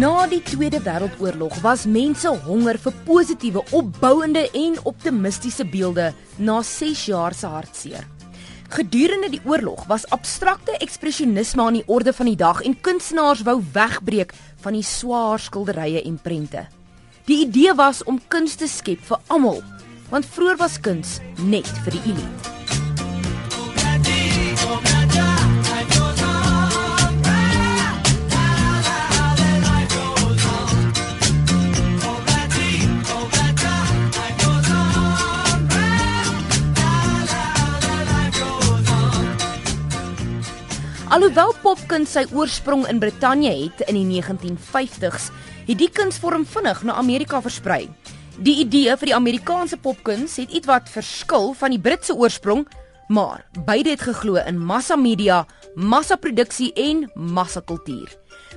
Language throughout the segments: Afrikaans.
Na die Tweede Wêreldoorlog was mense honger vir positiewe, opbouende en optimistiese beelde na 6 jaar se hartseer. Gedurende die oorlog was abstrakte ekspresionisme aan die orde van die dag en kunstenaars wou wegbreek van die swaar skilderye en prente. Die idee was om kuns te skep vir almal, want vroeër was kuns net vir die elite. Alhoewel popkuns sy oorsprong in Brittanje het in die 1950s, het die kunsvorm vinnig na Amerika versprei. Die idee vir die Amerikaanse popkuns het ietwat verskil van die Britse oorsprong, maar beide het geglo in massamedia, massaproduksie en massakultuur.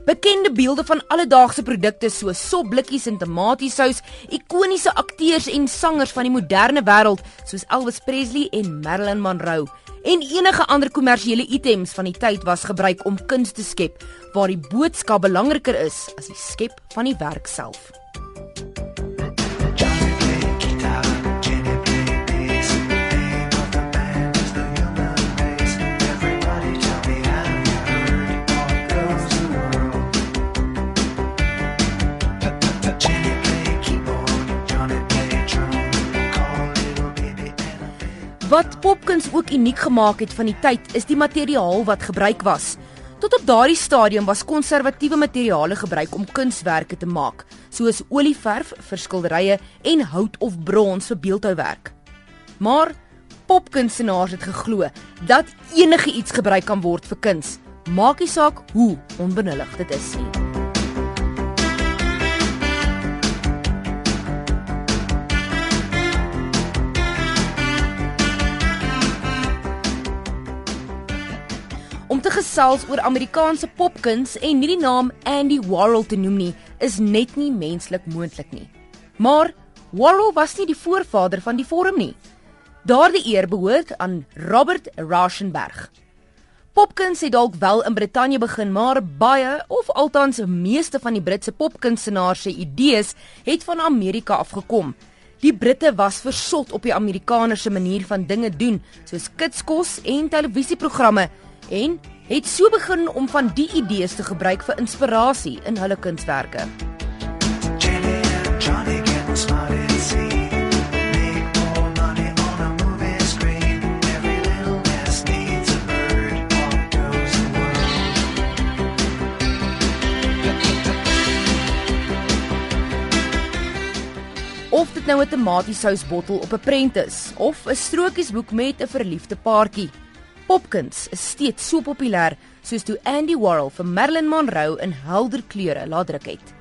Bekende beelde van alledaagse produkte soos sopblikkies en tomatiesous, ikoniese akteurs en sangers van die moderne wêreld soos Elvis Presley en Marilyn Monroe en enige ander kommersiële items van die tyd was gebruik om kuns te skep waar die boodskap belangriker is as die skep van die werk self. Wat popkuns ook uniek gemaak het van die tyd, is die materiaal wat gebruik was. Tot op daardie stadium was konservatiewe materiale gebruik om kunswerke te maak, soos olieverf vir skilderye en hout of brons vir beeldhouwerk. Maar popkunstenaars het geglo dat enige iets gebruik kan word vir kuns, maak nie saak hoe onbenullig dit is nie. Gesels oor Amerikaanse popkuns en nie die naam Andy Warhol te noem nie, is net nie menslik moontlik nie. Maar Warhol was nie die voorvader van die vorm nie. Daardie eer behoort aan Robert Rauschenberg. Popkuns het dalk wel in Brittanje begin, maar baie of althans meeste van die Britse popkunstenaars se idees het van Amerika afgekom. Die Britte was versot op die Amerikaners se manier van dinge doen, soos kitskos en televisieprogramme en het so begin om van die idees te gebruik vir inspirasie in hulle kunswerke. Of dit nou 'n tomatiesous-bottel op 'n prent is of 'n strokiesboek met 'n verliefde paartjie. Popkuns is steeds so populêr soos toe Andy Warhol vir Marilyn Monroe in helder kleure laat druk het.